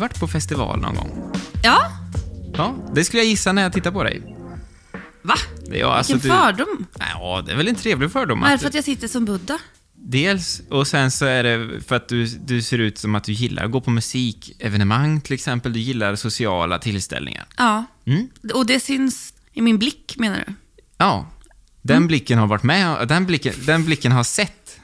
varit på festival någon gång? Ja. Ja, det skulle jag gissa när jag tittar på dig. Va? Ja, alltså Vilken du... fördom. Ja, det är väl en trevlig fördom. Det att för att jag sitter som Buddha? Dels, och sen så är det för att du, du ser ut som att du gillar att gå på musikevenemang till exempel. Du gillar sociala tillställningar. Ja. Mm. Och det syns i min blick, menar du? Ja, den Mm. blicken har varit med, den blicken, den blicken har sett.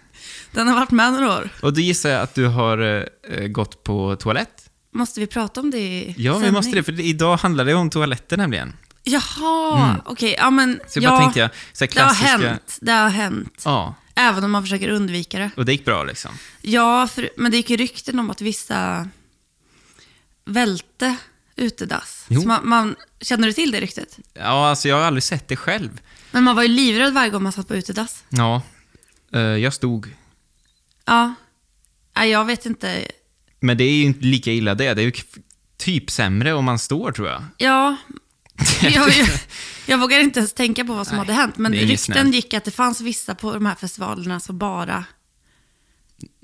Den har varit med några år. Och då gissar jag att du har eh, gått på toalett? Måste vi prata om det i Ja, vi sändning? måste det, för idag handlar det om toaletter nämligen. Jaha, okej. Ja, men Så ja, bara tänkte jag, så här det har klassiska... hänt. Det har hänt. Ja, Även om man försöker undvika det. och det gick bra liksom. Ja, för, men det gick ju rykten om att vissa välte utedass. Jo. Så man, man, känner du till det ryktet? Ja, alltså jag har aldrig sett det själv. Men man var ju livrädd varje gång man satt på utedass. Ja, eh, jag stod. Ja. Nej, jag vet inte. Men det är ju inte lika illa det. Det är ju typ sämre om man står, tror jag. Ja, jag, jag, jag vågar inte ens tänka på vad som Nej, hade hänt. Men rykten gick att det fanns vissa på de här festivalerna som bara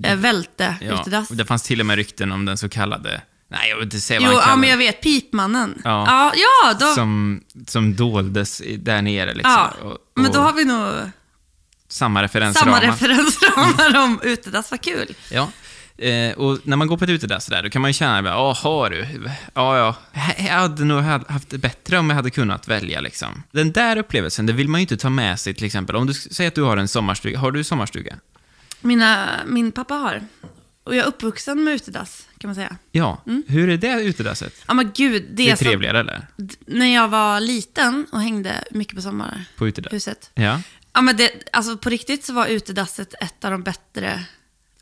eh, välte Ja, utedass. det fanns till och med rykten om den så kallade... Nej, jag vill inte säga vad Jo, han ja, men jag vet. Pipmannen. Ja. ja, ja då, som, som doldes där nere liksom. ja. Och, och Men då har vi nog samma referensramar. samma referensramar om utedass. Vad kul. Ja. Eh, och när man går på ett utedass där, då kan man ju känna, bara, "Åh, har du? Ja, ja. Jag hade nog ha- haft det bättre om jag hade kunnat välja liksom. Den där upplevelsen, det vill man ju inte ta med sig till exempel. Om du säger att du har en sommarstuga, har du sommarstuga? Mina, min pappa har. Och jag är uppvuxen med utedass, kan man säga. Ja. Hur är det utedasset? Ja, men gud. Det, Det är som- trevligare eller? d- när jag var liten och hängde mycket på sommarhuset. På utedass? Ja, Ja. men det, alltså på riktigt så var utedasset ett av de bättre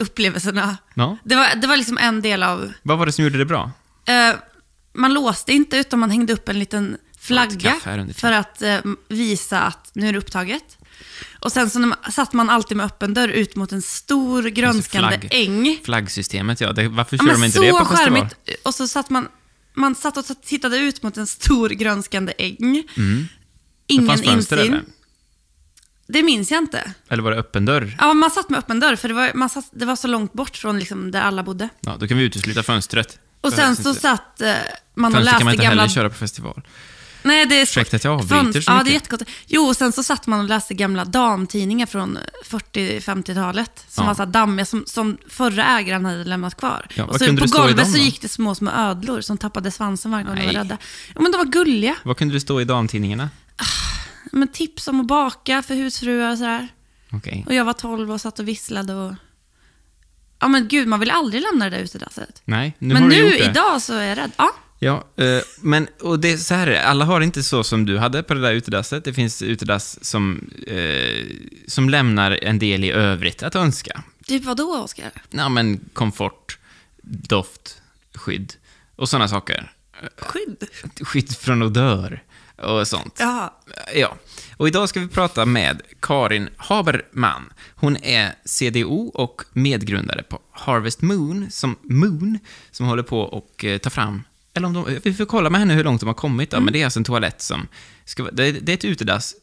upplevelserna. ja. Det var, det var liksom en del av... Vad var det som gjorde det bra? Eh, man låste inte, utan man hängde upp en liten flagga för att eh, visa att nu är det upptaget. Och sen så man, satt man alltid med öppen dörr ut mot en stor grönskande flagg. äng. Flaggsystemet, ja. Det, varför Ja, kör men de inte det på festival? Och så satt man, man satt och tittade ut mot en stor grönskande äng. Mm. Ingen insyn. eller? Det minns jag inte. Eller var det öppen dörr? Ja, man satt med öppen dörr, för det var, man satt, det var så långt bort från liksom där alla bodde. Ja, då kan vi utesluta fönstret. Och sen så satt eh, man och Fönster kan läste man inte gamla... heller köra på festival. Nej, det är Ursäkta att jag avbryter Fönster- så Ja, det är jättegott. Jo, och sen så satt man och läste gamla damtidningar från 40-50-talet. Som Ja. var så dammiga, som, som förra ägaren hade lämnat kvar. Ja, och så på golvet så gick det små, små ödlor som tappade svansen varje gång de var rädda. Ja, men de var gulliga. Vad kunde det stå i damtidningarna? Men tips om att baka för husfruar och sådär. Okej. Och jag var 12 och satt och visslade och... Ja men gud, man vill aldrig lämna det där utedasset. Nej, nu men har du nu, gjort det. idag, så är jag rädd. Ja. Ja, eh, men och det så här är alla har inte så som du hade på det där utedasset. Det finns utedass som, eh, som lämnar en del i övrigt att önska. Typ vad då, Oskar? Ja, men komfort, doft, skydd och sådana saker. Skydd? Skydd från odör och sånt. Jaha. Ja, och idag ska vi prata med Karin Haberman. Hon är CDO och medgrundare på Harvest Moon, som Moon, som håller på och eh, tar fram, eller om de, vi får kolla med henne hur långt de har kommit då, men det är alltså en toalett som, ska, det, är- det är ett utedass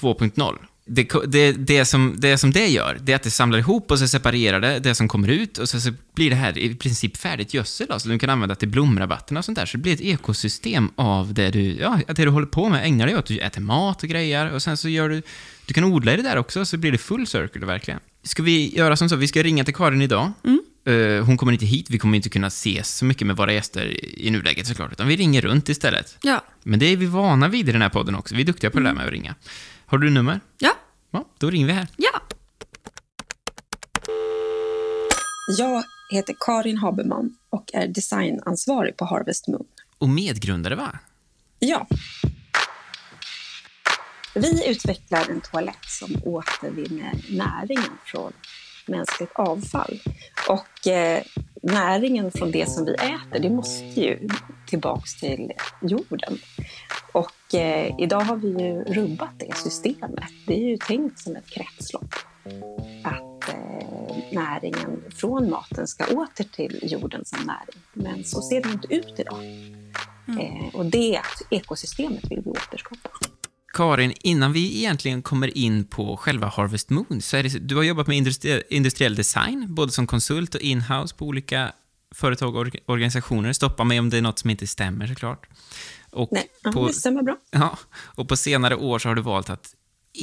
2.0. Det, det, det, som, det som det gör, det är att det samlar ihop och så separerar det, det som kommer ut och så, så blir det här i princip färdigt gödsel då, som du kan använda till blomrabatterna och sånt där. Så det blir ett ekosystem av det du, ja, det du håller på med. Ägnar dig åt, du äter mat och grejer och sen så gör du, du kan odla i det där också så blir det full circle verkligen. Ska vi göra som så, vi ska ringa till Karin idag. Eh, hon kommer inte hit, vi kommer inte kunna ses så mycket med våra gäster i, i nuläget såklart, utan vi ringer runt istället. Ja. Men det är vi vana vid i den här podden också. Vi är duktiga på det där med att ringa. Har du nummer? Ja. Ja, då ringer vi här. Ja. Jag heter Karin Haberman och är designansvarig på Harvest Moon. Och medgrundare, va? Ja. Vi utvecklar en toalett som återvinner näringen från mänskligt avfall. Och eh, näringen från det som vi äter, det måste ju tillbaks till jorden. Och eh, idag har vi ju rubbat det systemet. Det är ju tänkt som ett kretslopp. Att eh, näringen från maten ska åter till jorden som näring. Men så ser det inte ut idag. Eh, och det ekosystemet vill vi återskapa. Karin, innan vi egentligen kommer in på själva Harvest Moon, så är det, du har jobbat med industri, industriell design, både som konsult och inhouse på olika företag och organisationer. Stoppa mig om det är något som inte stämmer såklart. Och Nej, på, det stämmer bra. Ja, och på senare år så har du valt att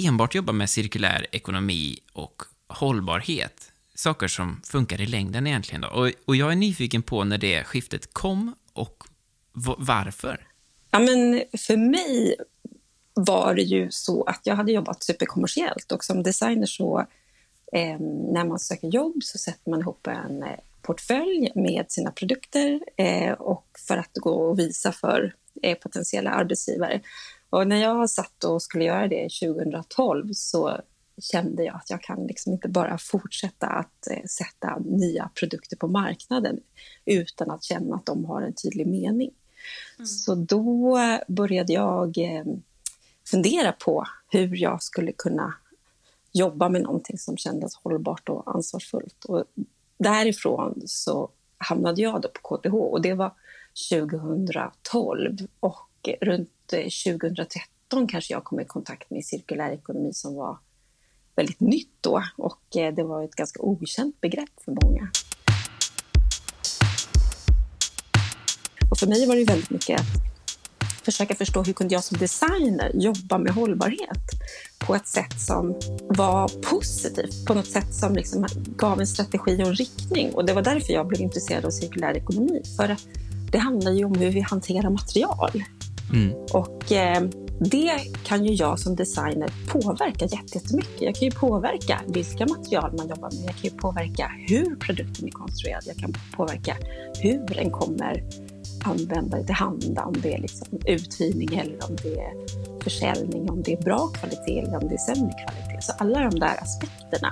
enbart jobba med cirkulär ekonomi och hållbarhet. Saker som funkar i längden egentligen. Då. Och, och jag är nyfiken på när det skiftet kom och varför. Ja, men för mig var det ju så att jag hade jobbat superkommersiellt och som designer så eh, när man söker jobb så sätter man ihop en eh, portfölj med sina produkter eh, och för att gå och visa för eh, potentiella arbetsgivare. Och när jag satt och skulle göra det 2012 så kände jag att jag kan liksom inte bara fortsätta att eh, sätta nya produkter på marknaden utan att känna att de har en tydlig mening. Mm. Så då började jag eh, fundera på hur jag skulle kunna jobba med någonting som kändes hållbart och ansvarsfullt. Och därifrån så hamnade jag då på KTH och det var 2012 och runt 2013 kanske jag kom i kontakt med cirkulär ekonomi som var väldigt nytt då och eh, det var ett ganska okänt begrepp för många. Och för mig var det väldigt mycket försöka förstå hur kunde jag som designer jobba med hållbarhet på ett sätt som var positivt, på något sätt som liksom gav en strategi och en riktning. Och det var därför jag blev intresserad av cirkulär ekonomi. För att det handlar ju om hur vi hanterar material. Mm. Och eh, det kan ju jag som designer påverka jättemycket. Jag kan ju påverka vilka material man jobbar med. Jag kan ju påverka hur produkten är konstruerad. Jag kan påverka hur den kommer användare till handa, om det är liksom uthyrning eller om det är försäljning, om det är bra kvalitet eller om det är sämre kvalitet. Så alla de där aspekterna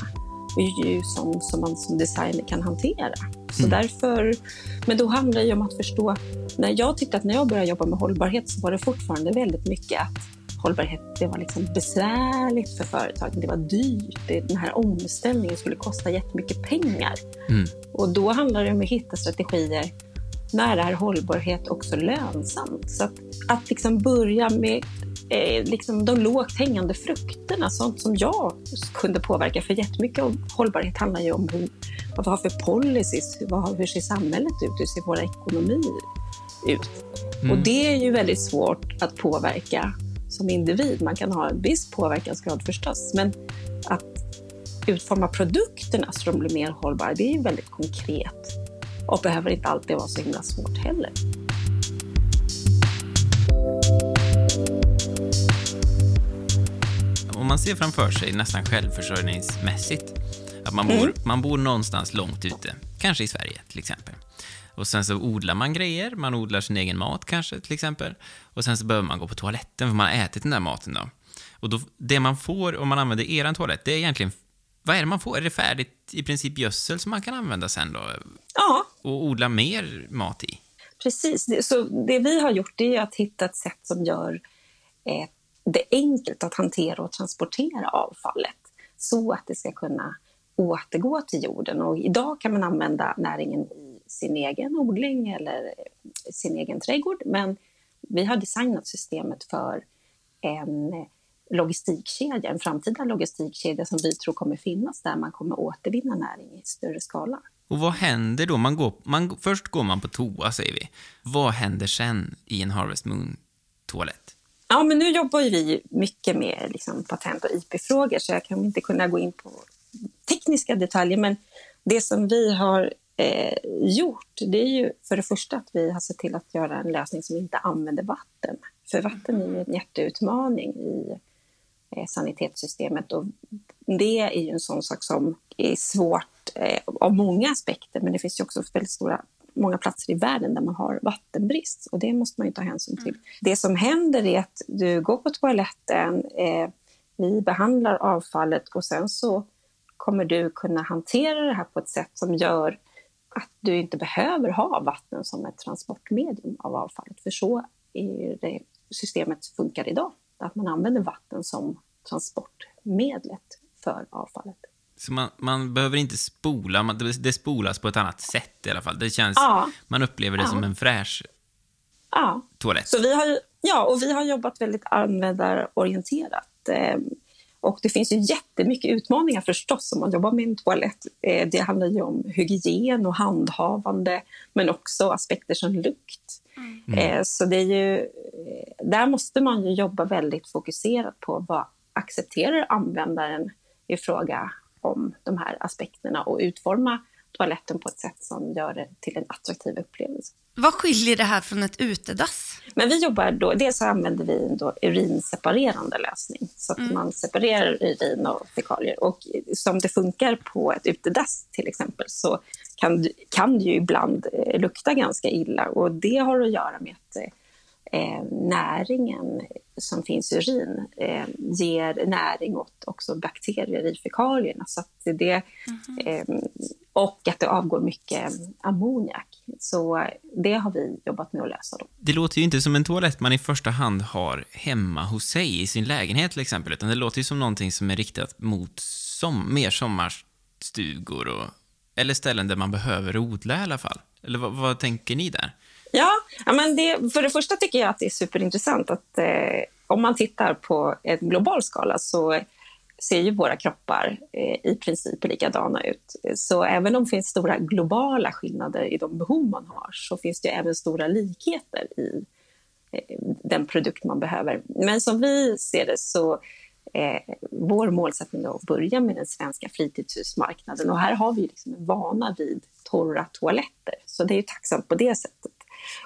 är ju som, som man som designer kan hantera. Så mm. därför, men då handlar det ju om att förstå, när jag tyckte att när jag började jobba med hållbarhet så var det fortfarande väldigt mycket att hållbarhet det var liksom besvärligt för företagen, det var dyrt, den här omställningen skulle kosta jättemycket pengar. Mm. Och då handlar det om att hitta strategier när är hållbarhet också lönsamt? Så att, att liksom börja med eh, liksom de lågt hängande frukterna, sånt som jag kunde påverka. För jättemycket av hållbarhet handlar ju om hur, vad vi har för policies, vad, hur ser samhället ut, hur ser våra ekonomier ut? Mm. Och det är ju väldigt svårt att påverka som individ. Man kan ha en viss påverkansgrad förstås, men att utforma produkterna så de blir mer hållbara, det är ju väldigt konkret och behöver inte alltid vara så himla svårt heller. Om man ser framför sig nästan självförsörjningsmässigt, att man bor, mm. man bor någonstans långt ute, kanske i Sverige till exempel. Och sen så odlar man grejer, man odlar sin egen mat kanske till exempel. Och sen så behöver man gå på toaletten för man har ätit den där maten då. Och då, det man får om man använder eran toalett, det är egentligen vad är det man får? Är det färdigt i princip gödsel som man kan använda sen då? Ja. Och odla mer mat i? Precis. Så det vi har gjort är att hitta ett sätt som gör eh, det enkelt att hantera och transportera avfallet så att det ska kunna återgå till jorden. Och idag kan man använda näringen i sin egen odling eller sin egen trädgård. Men vi har designat systemet för en logistikkedja, en framtida logistikkedja som vi tror kommer finnas där man kommer återvinna näring i större skala. Och vad händer då? Man går, man, först går man på toa, säger vi. Vad händer sen i en Harvest Moon-toalett? Ja, men nu jobbar ju vi mycket med liksom, patent och IP-frågor, så jag kan inte kunna gå in på tekniska detaljer, men det som vi har eh, gjort, det är ju för det första att vi har sett till att göra en lösning som inte använder vatten. För vatten är ju en jätteutmaning i Eh, sanitetssystemet. Och det är ju en sån sak som är svårt eh, av många aspekter, men det finns ju också väldigt stora många platser i världen där man har vattenbrist och det måste man ju ta hänsyn till. Mm. Det som händer är att du går på toaletten, eh, vi behandlar avfallet och sen så kommer du kunna hantera det här på ett sätt som gör att du inte behöver ha vatten som ett transportmedium av avfallet. För så är det systemet funkar idag att man använder vatten som transportmedlet för avfallet. Så man, man behöver inte spola, man, det spolas på ett annat sätt i alla fall. Det känns, ja. Man upplever det ja. som en fräsch ja. toalett. Så vi har, ja, och vi har jobbat väldigt användarorienterat. Eh, Och det finns ju jättemycket utmaningar förstås om man jobbar med en toalett. Eh, det handlar ju om hygien och handhavande, men också aspekter som lukt. Mm. Så det är ju, där måste man ju jobba väldigt fokuserat på vad accepterar användaren i fråga om de här aspekterna och utforma toaletten på ett sätt som gör det till en attraktiv upplevelse. Vad skiljer det här från ett utedass? Men vi jobbar då, dels så använder vi en då urinseparerande lösning, så att mm. man separerar urin och fekalier. Och som det funkar på ett utedass till exempel, så kan, kan det ju ibland eh, lukta ganska illa. Och det har att göra med att eh, näringen som finns i urin eh, ger näring åt också bakterier i fekalierna. Så det, mm. eh, och att det avgår mycket ammoniak. Så det har vi jobbat med att lösa. Då. Det låter ju inte som en toalett man i första hand har hemma hos sig i sin lägenhet till exempel, utan det låter ju som någonting som är riktat mot som, mer sommarstugor och, eller ställen där man behöver odla i alla fall. Eller vad, vad tänker ni där? Ja, men det, för det första tycker jag att det är superintressant att eh, om man tittar på en global skala så ser ju våra kroppar eh, i princip likadana ut. Så även om det finns stora globala skillnader i de behov man har så finns det även stora likheter i eh, den produkt man behöver. Men som vi ser det så eh, vår målsättning är att börja med den svenska fritidshusmarknaden och här har vi liksom en vana vid torra toaletter. Så det är ju tacksamt på det sättet.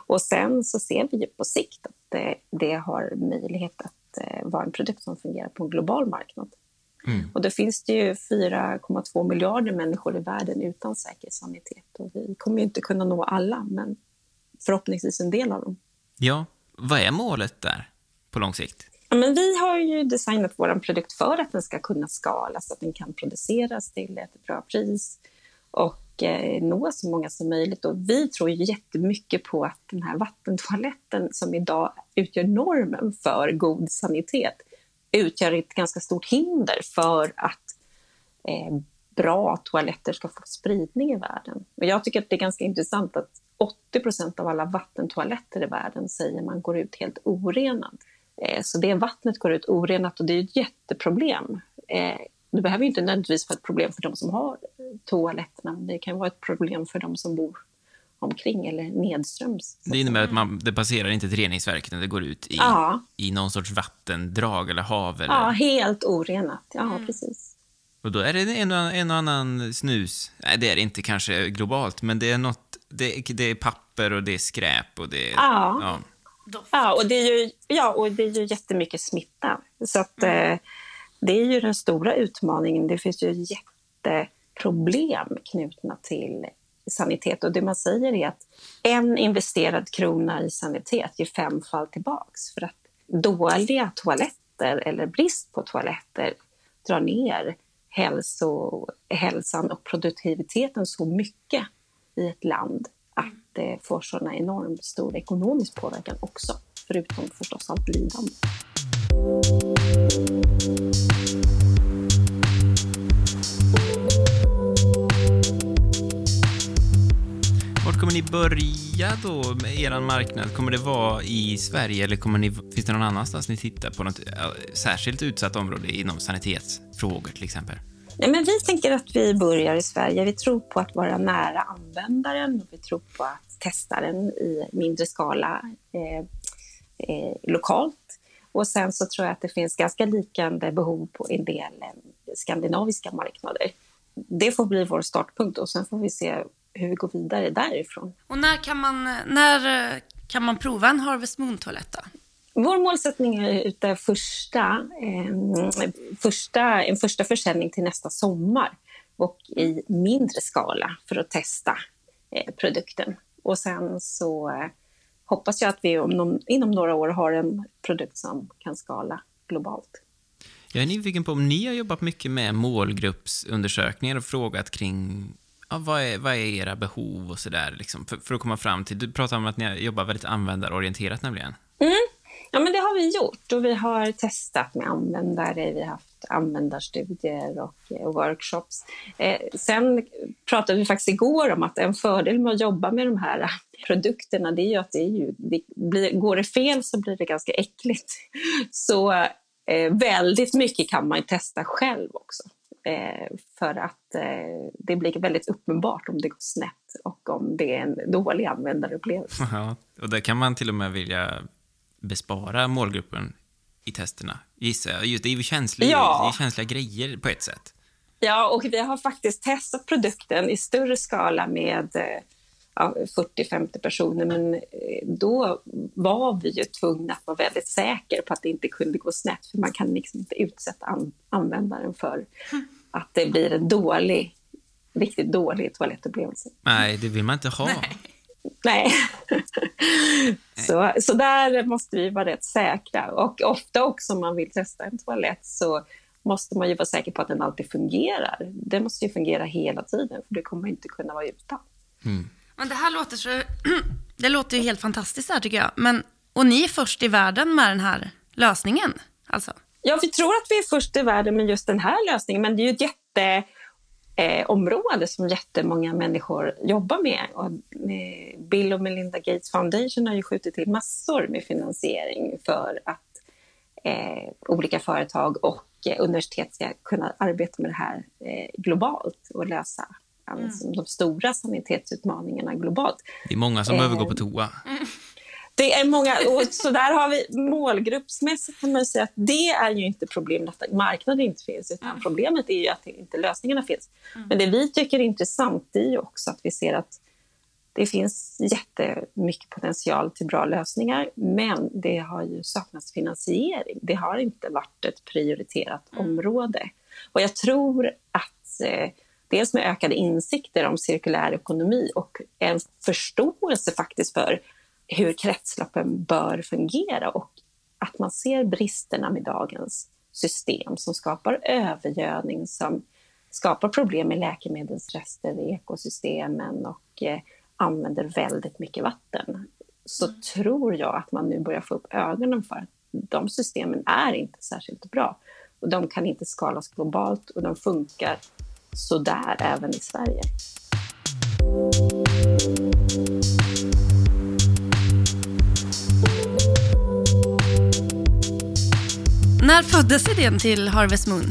Och sen så ser vi ju på sikt att det, det har möjlighet att eh, vara en produkt som fungerar på en global marknad. Mm. Och då finns det ju 4,2 miljarder människor i världen utan säker sanitet. Och vi kommer ju inte kunna nå alla, men förhoppningsvis en del av dem. Ja, vad är målet där på lång sikt? Men vi har ju designat vår produkt för att den ska kunna skalas, så att den kan produceras till ett bra pris och eh, nå så många som möjligt. Och vi tror jättemycket på att den här vattentoaletten som idag utgör normen för god sanitet utgör ett ganska stort hinder för att eh, bra toaletter ska få spridning i världen. Och jag tycker att det är ganska intressant att 80 procent av alla vattentoaletter i världen säger man går ut helt orenad. Eh, så det vattnet går ut orenat och det är ett jätteproblem. Eh, det behöver inte nödvändigtvis vara ett problem för de som har toaletterna, men det kan vara ett problem för de som bor omkring eller nedströms. Det innebär att man, det passerar inte ett reningsverk, utan det går ut i, ja. i någon sorts vattendrag eller hav? Eller? Ja, helt orenat. Ja, mm. precis. Och då är det en och, en och annan snus. Nej, det är det inte kanske globalt, men det är något, det, det är papper och det är skräp och det är... Ja. ja. Ja, och det är ju, ja, och det är ju jättemycket smitta. Så att, mm. eh, det är ju den stora utmaningen. Det finns ju jätteproblem knutna till sanitet. Och det man säger är att en investerad krona i sanitet ger fem fall tillbaks. För att dåliga toaletter eller brist på toaletter drar ner hälso, hälsan och produktiviteten så mycket i ett land att det får sådana enormt stor ekonomisk påverkan också, förutom förstås allt lidande. kommer ni börja då med er marknad? Kommer det vara i Sverige eller kommer ni, finns det någon annanstans ni tittar på något äh, särskilt utsatt område inom sanitetsfrågor till exempel? Nej, men vi tänker att vi börjar i Sverige. Vi tror på att vara nära användaren och vi tror på att testa den i mindre skala eh, eh, lokalt. Och sen så tror jag att det finns ganska liknande behov på en del eh, skandinaviska marknader. Det får bli vår startpunkt och sen får vi se hur vi går vidare därifrån. Och när kan man, när eh, kan man prova en Harvest Moon-toalett? Vår målsättning är ute första, eh, första, en första försäljning till nästa sommar och i mindre skala för att testa eh, produkten. Och sen så eh, hoppas jag att vi om inom några år har en produkt som kan skala globalt. Jag är nyfiken på om ni har jobbat mycket med målgruppsundersökningar och frågat kring ja, vad, är, vad är era behov och sådär, liksom, för, för, att komma fram till... Du pratar om att ni jobbar väldigt användarorienterat nämligen. Ja, men det har vi gjort och vi har testat med användare, vi har haft användarstudier och, eh, workshops. Eh, sen pratade vi faktiskt igår om att en fördel med att jobba med de här produkterna, det är ju att det är ju, det blir, går det fel så blir det ganska äckligt. Så eh, väldigt mycket kan man testa själv också. Eh, för att eh, det blir väldigt uppenbart om det går snett och om det är en dålig användarupplevelse. Ja, och där kan man till och med vilja bespara målgruppen i testerna, gissar jag. Just det är ju känsliga, Ja. det är känsliga grejer på ett sätt. Ja, och vi har faktiskt testat produkten i större skala med eh, ja, 40-50 personer, men eh, då var vi ju tvungna att vara väldigt säkra på att det inte kunde gå snett, för man kan liksom inte utsätta an- användaren för att det blir en dålig, riktigt dålig toalettupplevelse. Nej, det vill man inte ha. Nej. så, så där måste vi vara rätt säkra. Och ofta också om man vill testa en toalett så måste man ju vara säker på att den alltid fungerar. Den måste ju fungera hela tiden, för det kommer inte kunna vara utan. Men det här låter så... Det låter ju helt fantastiskt här tycker jag. Men, och ni är först i världen med den här lösningen, alltså? Ja, vi tror att vi är först i världen med just den här lösningen, men det är ju ett jätte eh, område som jättemånga människor jobbar med. Och, eh, Bill och Melinda Gates Foundation har ju skjutit till massor med finansiering för att eh, olika företag och eh, universitet ska kunna arbeta med det här eh, globalt och lösa alltså, de stora sanitetsutmaningarna globalt. Det är många som Eh. behöver gå på toa. Det är många, och så där har vi målgruppsmässigt kan man säga att det är ju inte problemet att marknaden inte finns, utan problemet är ju att inte lösningarna finns. Men det vi tycker är intressant är ju också att vi ser att det finns jättemycket potential till bra lösningar, men det har ju saknats finansiering. Det har inte varit ett prioriterat område. Och jag tror att eh, dels med ökade insikter om cirkulär ekonomi och en förståelse faktiskt för hur kretsloppen bör fungera och att man ser bristerna med dagens system som skapar övergödning, som skapar problem med läkemedelsrester i ekosystemen och eh, använder väldigt mycket vatten. Så tror jag att man nu börjar få upp ögonen för att de systemen är inte särskilt bra. Och de kan inte skalas globalt och de funkar sådär även i Sverige. När föddes idén till Harvest Moon?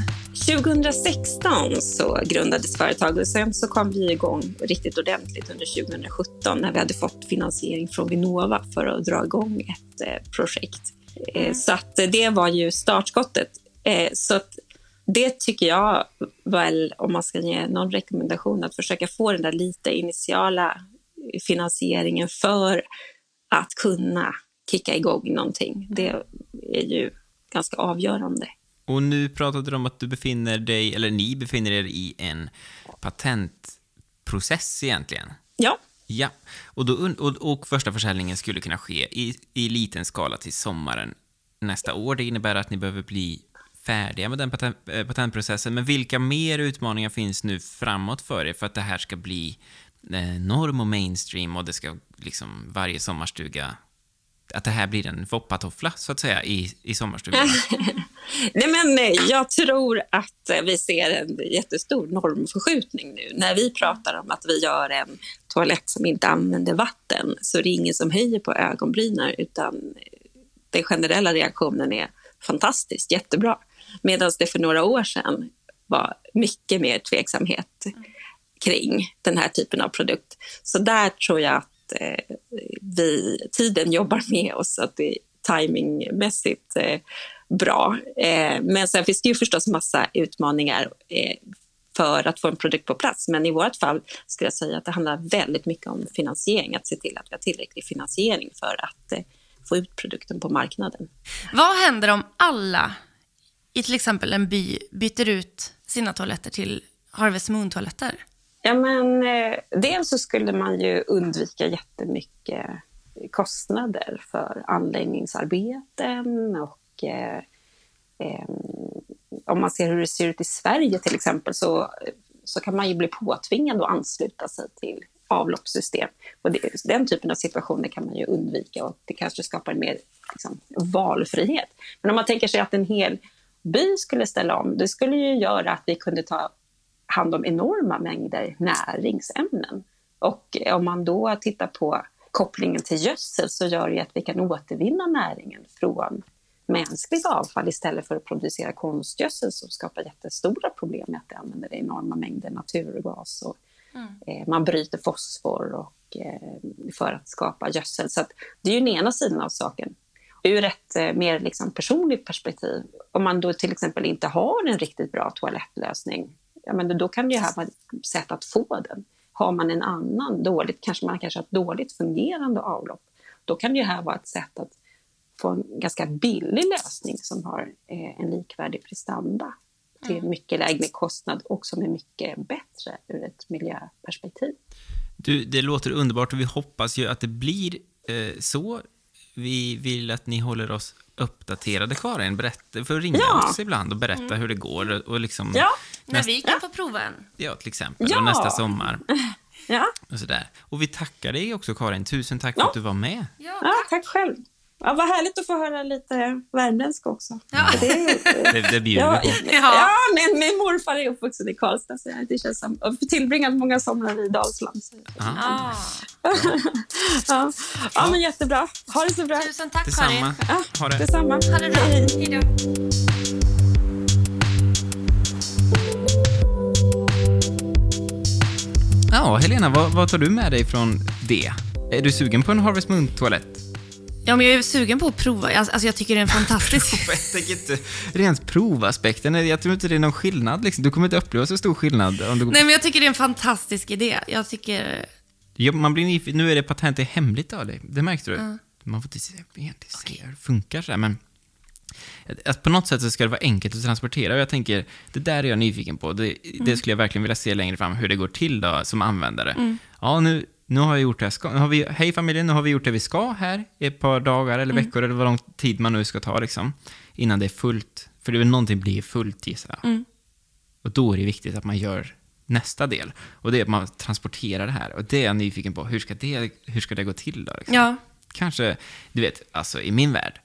2016 så grundades företaget och sen så kom vi igång riktigt ordentligt under 2017 när vi hade fått finansiering från Vinnova för att dra igång ett eh, projekt. Eh, så att eh, det var ju startskottet. Så det tycker jag väl, om man ska ge någon rekommendation, att försöka få den där lite initiala finansieringen för att kunna kicka igång någonting. Det är ju ganska avgörande. Och nu pratade du om att du befinner dig, eller ni befinner er i en patentprocess egentligen. Ja, Ja, och, då, och, och första försäljningen skulle kunna ske i, i liten skala till sommaren nästa år. Det innebär att ni behöver bli färdiga med den patent, eh, patentprocessen. Men vilka mer utmaningar finns nu framåt för er för att det här ska bli eh, norm och mainstream och det ska liksom varje sommarstuga att det här blir en foppatoffla, så att säga, i, i sommarstugan. Nej, men eh, jag tror att eh, vi ser en jättestor normförskjutning nu. När vi pratar om att vi gör en toalett som inte använder vatten så är det ingen som höjer på ögonbrynen utan eh, den generella reaktionen är fantastiskt, jättebra. Medan det för några år sedan var mycket mer tveksamhet kring den här typen av produkt. Så där tror jag att eh, vi, tiden jobbar med oss, att det är timingmässigt eh, bra. Eh, men sen finns det ju förstås massa utmaningar eh, för att få en produkt på plats. Men i vårt fall skulle jag säga att det handlar väldigt mycket om finansiering, att se till att vi har tillräcklig finansiering för att eh, få ut produkten på marknaden. Vad händer om alla i till exempel en by byter ut sina toaletter till Harvest Moon-toaletter? Ja, men, eh, dels så skulle man ju undvika jättemycket kostnader för anläggningsarbeten och eh, eh, om man ser hur det ser ut i Sverige till exempel så, så kan man ju bli påtvingad att ansluta sig till avloppssystem. Och det, den typen av situationer kan man ju undvika och det kanske skapar mer liksom, valfrihet. Men om man tänker sig att en hel by skulle ställa om, det skulle ju göra att vi kunde ta hand om enorma mängder näringsämnen. Och om man då tittar på kopplingen till gödsel så gör det att vi kan återvinna näringen från mänskligt avfall istället för att producera konstgödsel som skapar jättestora problem med att det använder enorma mängder naturgas. Och, eh, man bryter fosfor och, eh, för att skapa gödsel. Så att det är ju den ena sidan av saken. Ur ett eh, mer liksom personligt perspektiv, om man då till exempel inte har en riktigt bra toalettlösning, ja, men då kan det ju här vara ett sätt att få den. Har man en annan dåligt, kanske man kanske har ett dåligt fungerande avlopp, då kan det ju här vara ett sätt att få en ganska billig lösning som har eh, en likvärdig prestanda till mycket lägre kostnad och som är mycket bättre ur ett miljöperspektiv. Du, det låter underbart och vi hoppas ju att det blir eh, så. Vi vill att ni håller oss uppdaterade, Karin. Berätta, för att ringa Ja. oss ibland och berätta hur det går. Och liksom, Ja, När vi kan få prova en. ja, till exempel. Ja. Och nästa sommar. ja. Och, sådär. och vi tackar dig också, Karin. Tusen tack för Ja. att du var med. Ja, ja tack själv. Ja, vad härligt att få höra lite värmländska också. Ja. Det Det, det bjuder ja, på. Ja. ja, men min morfar är uppvuxen i Karlstad så det känns som, och tillbringat många somrar i Dalsland. Så. Ja. Ah. Ja. ja, men jättebra. Ha det så bra. Tusen tack, Detsamma. Karin. Ja, Ha det. detsamma. Ha det bra. Hej. Hej då. Ja, Helena, vad, vad tar du med dig från det? Är du sugen på en Harvest Moon-toalett? Ja, men jag är sugen på att prova. Alltså, alltså, jag tycker det är en fantastisk... Jag tänker inte rent provaspekten. Jag tror inte det är någon skillnad. Liksom. Du kommer inte uppleva så stor skillnad. Om du... Nej, men jag tycker det är en fantastisk idé. Jag tycker... Ja, man blir nyfiken. Nu är det patentet hemligt av dig. Det märkte du. Man får inte se, hur det funkar så här, men att på något sätt så ska det vara enkelt att transportera och jag tänker, det där är jag nyfiken på. Det, det skulle jag verkligen vilja se längre fram, hur det går till då som användare. Ja, nu, nu har jag gjort det ska. Nu har vi, hej familjen, nu har vi gjort det vi ska här i ett par dagar eller veckor eller vad lång tid man nu ska ta liksom. Innan det är fullt. För det är någonting blir fullt gissar jag. Och då är det viktigt att man gör nästa del. Och det är att man transporterar det här. Och det är jag nyfiken på. Hur ska det, hur ska det gå till då? Liksom? Ja. Kanske, du vet, alltså i min värld.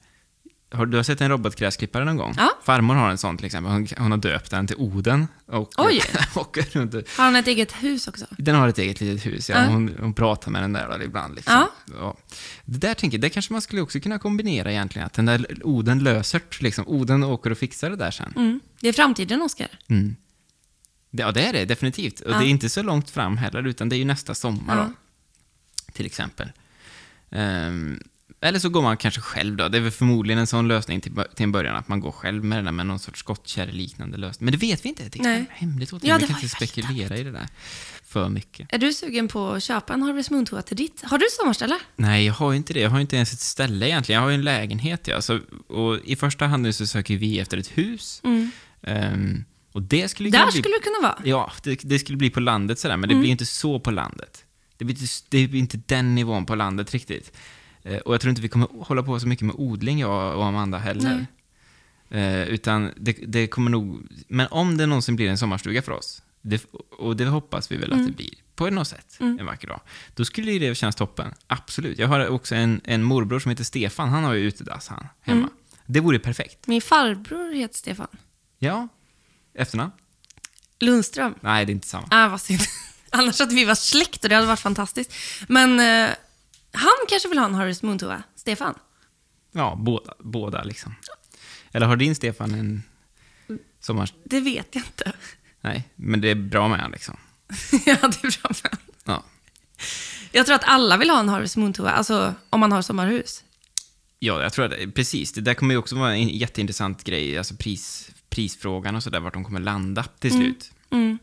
Har, du har sett en robotgräsklippare någon gång? Ja. Farmor har en sån till exempel. Hon, hon har döpt den till Oden. Och, Oj. och runt. Har han ett eget hus också? Den har ett eget litet hus, ja. Ja. Hon, hon pratar med den där ibland. Liksom. Ja. Ja. Det där tänker jag, det kanske man skulle också kunna kombinera egentligen. Att den där Oden löser liksom. Oden åker och fixar det där sen. Mm. Det är framtiden, Oskar. Mm. Ja, det är det definitivt. Och det är inte så långt fram heller, utan det är ju nästa sommar då. Till exempel. Ehm, eller så går man kanske själv då. Det är väl förmodligen en sån lösning till, till en början, att man går själv med den där med någon sorts skottkärre-liknande lösning. Men det vet vi inte. Det är Nej. hemligt åt Ja, Vi kan inte spekulera i det där för mycket. Är du sugen på att köpa en Harvest Moon-toa till ditt? Har du sommarställe? Nej, jag har inte det. Jag har inte ens ett ställe egentligen. Jag har ju en lägenhet, ja. Så, och i första hand nu så söker vi efter ett hus. Ehm, och det skulle Där bli... skulle du kunna vara. Ja, det, det skulle bli på landet sådär, men det blir inte så på landet. Det blir, inte, det blir inte den nivån på landet riktigt. Eh, och jag tror inte vi kommer hålla på så mycket med odling, jag och Amanda heller. Eh, utan det, det kommer nog... Men om det någonsin blir en sommarstuga för oss, det, och det hoppas vi väl att det blir, på något sätt, en vacker dag, då skulle ju det kännas toppen. Absolut. Jag har också en, en morbror som heter Stefan, han har ju utedass han, hemma. Det vore perfekt. Min farbror heter Stefan. Ja. Efternamn? Lundström. Nej, det är inte samma. Ah, vad synd. Annars hade vi varit släkt och det hade varit fantastiskt. Men eh, han kanske vill ha en Harvest Moon-toa. Stefan. Ja, båda, båda liksom. Eller har din Stefan en sommar... Det vet jag inte. Nej, men det är bra med han liksom. ja, det är bra med. Ja. Jag tror att alla vill ha en Harvest Moon-toa, alltså om man har sommarhus. ja, jag tror att precis. Det där kommer ju också vara en jätteintressant grej, alltså pris, prisfrågan och sådär, vart de kommer landa till slut. Mm.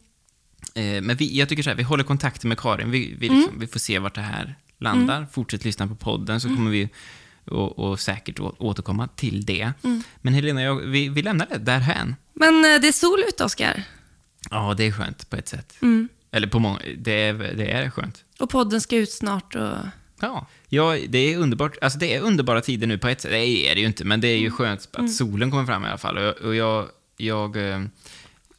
Eh, men vi, jag tycker så här, vi håller kontakten med Karin, vi, vi, liksom, vi får se vart det här landar. Fortsätt lyssna på podden så kommer vi och, och säkert återkomma till det. Men Helena, jag, vi, vi lämnar det därhän. Men eh, det är sol ute, Oskar. Ja, det är skönt på ett sätt. Mm. Eller på många, det är, det är skönt. Och podden ska ut snart och... Ja. ja, det är underbart. Alltså det är underbara tider nu på ett sätt. Det är det ju inte, men det är ju skönt att solen kommer fram i alla fall. Och jag, och jag, jag eh,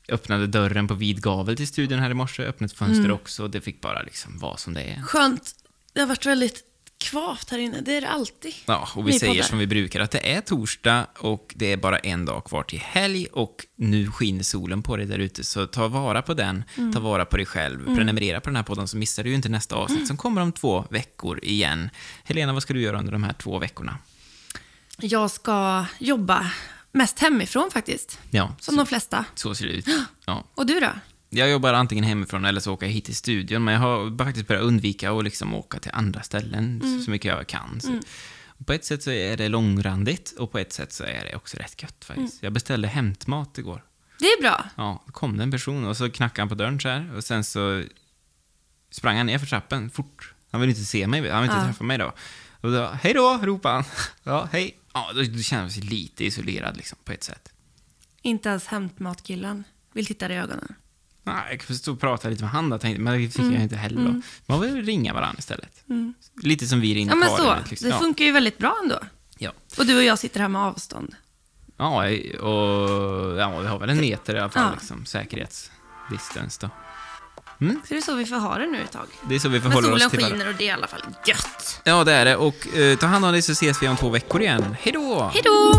öppnade dörren på vid gavel till studion här i morse, öppnade ett fönster också. Och det fick bara liksom vara som det är. Skönt. Det har varit väldigt kvavt här inne. Det är det alltid. Ja, och vi säger poddar. som vi brukar att det är torsdag och det är bara en dag kvar till helg och nu skiner solen på dig där ute. Så ta vara på den, ta vara på dig själv, prenumerera på den här podden så missar du ju inte nästa avsnitt som kommer om två veckor igen. Helena, vad ska du göra under de här två veckorna? Jag ska jobba mest hemifrån faktiskt. Ja, Som de flesta. så ser det ut. Ja. Och du då? Jag jobbar antingen hemifrån eller så åker jag hit till studion, men jag har faktiskt börjat undvika att liksom åka till andra ställen Mm. så mycket jag kan. Så. På ett sätt så är det långrandigt och på ett sätt så är det också rätt gött faktiskt. Mm. Jag beställde hämtmat igår. Det är bra. Ja, då kom det en person och så knackade han på dörren så här och sen så sprang han ner för trappen fort. Han ville inte se mig, han ville inte Ja. träffa mig då. Och då, hej då, ropade han. Ja, hej. Ja, då, då kände jag sig lite isolerad liksom, på ett sätt. Inte ens hämtmatkillen vill titta dig i ögonen. Nej, jag stå och prata lite med han då, tänkte, men det fick Mm. jag inte heller då. Man vill ringa varandra istället. Lite som vi ringer Ja, men så. liksom. Det funkar ju väldigt bra ändå. Ja. Och du och jag sitter här med avstånd. Ja, och ja, vi har väl en meter i alla fall, Ja. liksom, säkerhetsdistance då. Så det är så vi får ha det nu ett tag. Det är så vi Men förhåller solen oss till varandra. skiner och det är i alla fall gött. Ja, det är det. Och eh, ta hand om dig så ses vi om två veckor igen. Hej då! Hej då!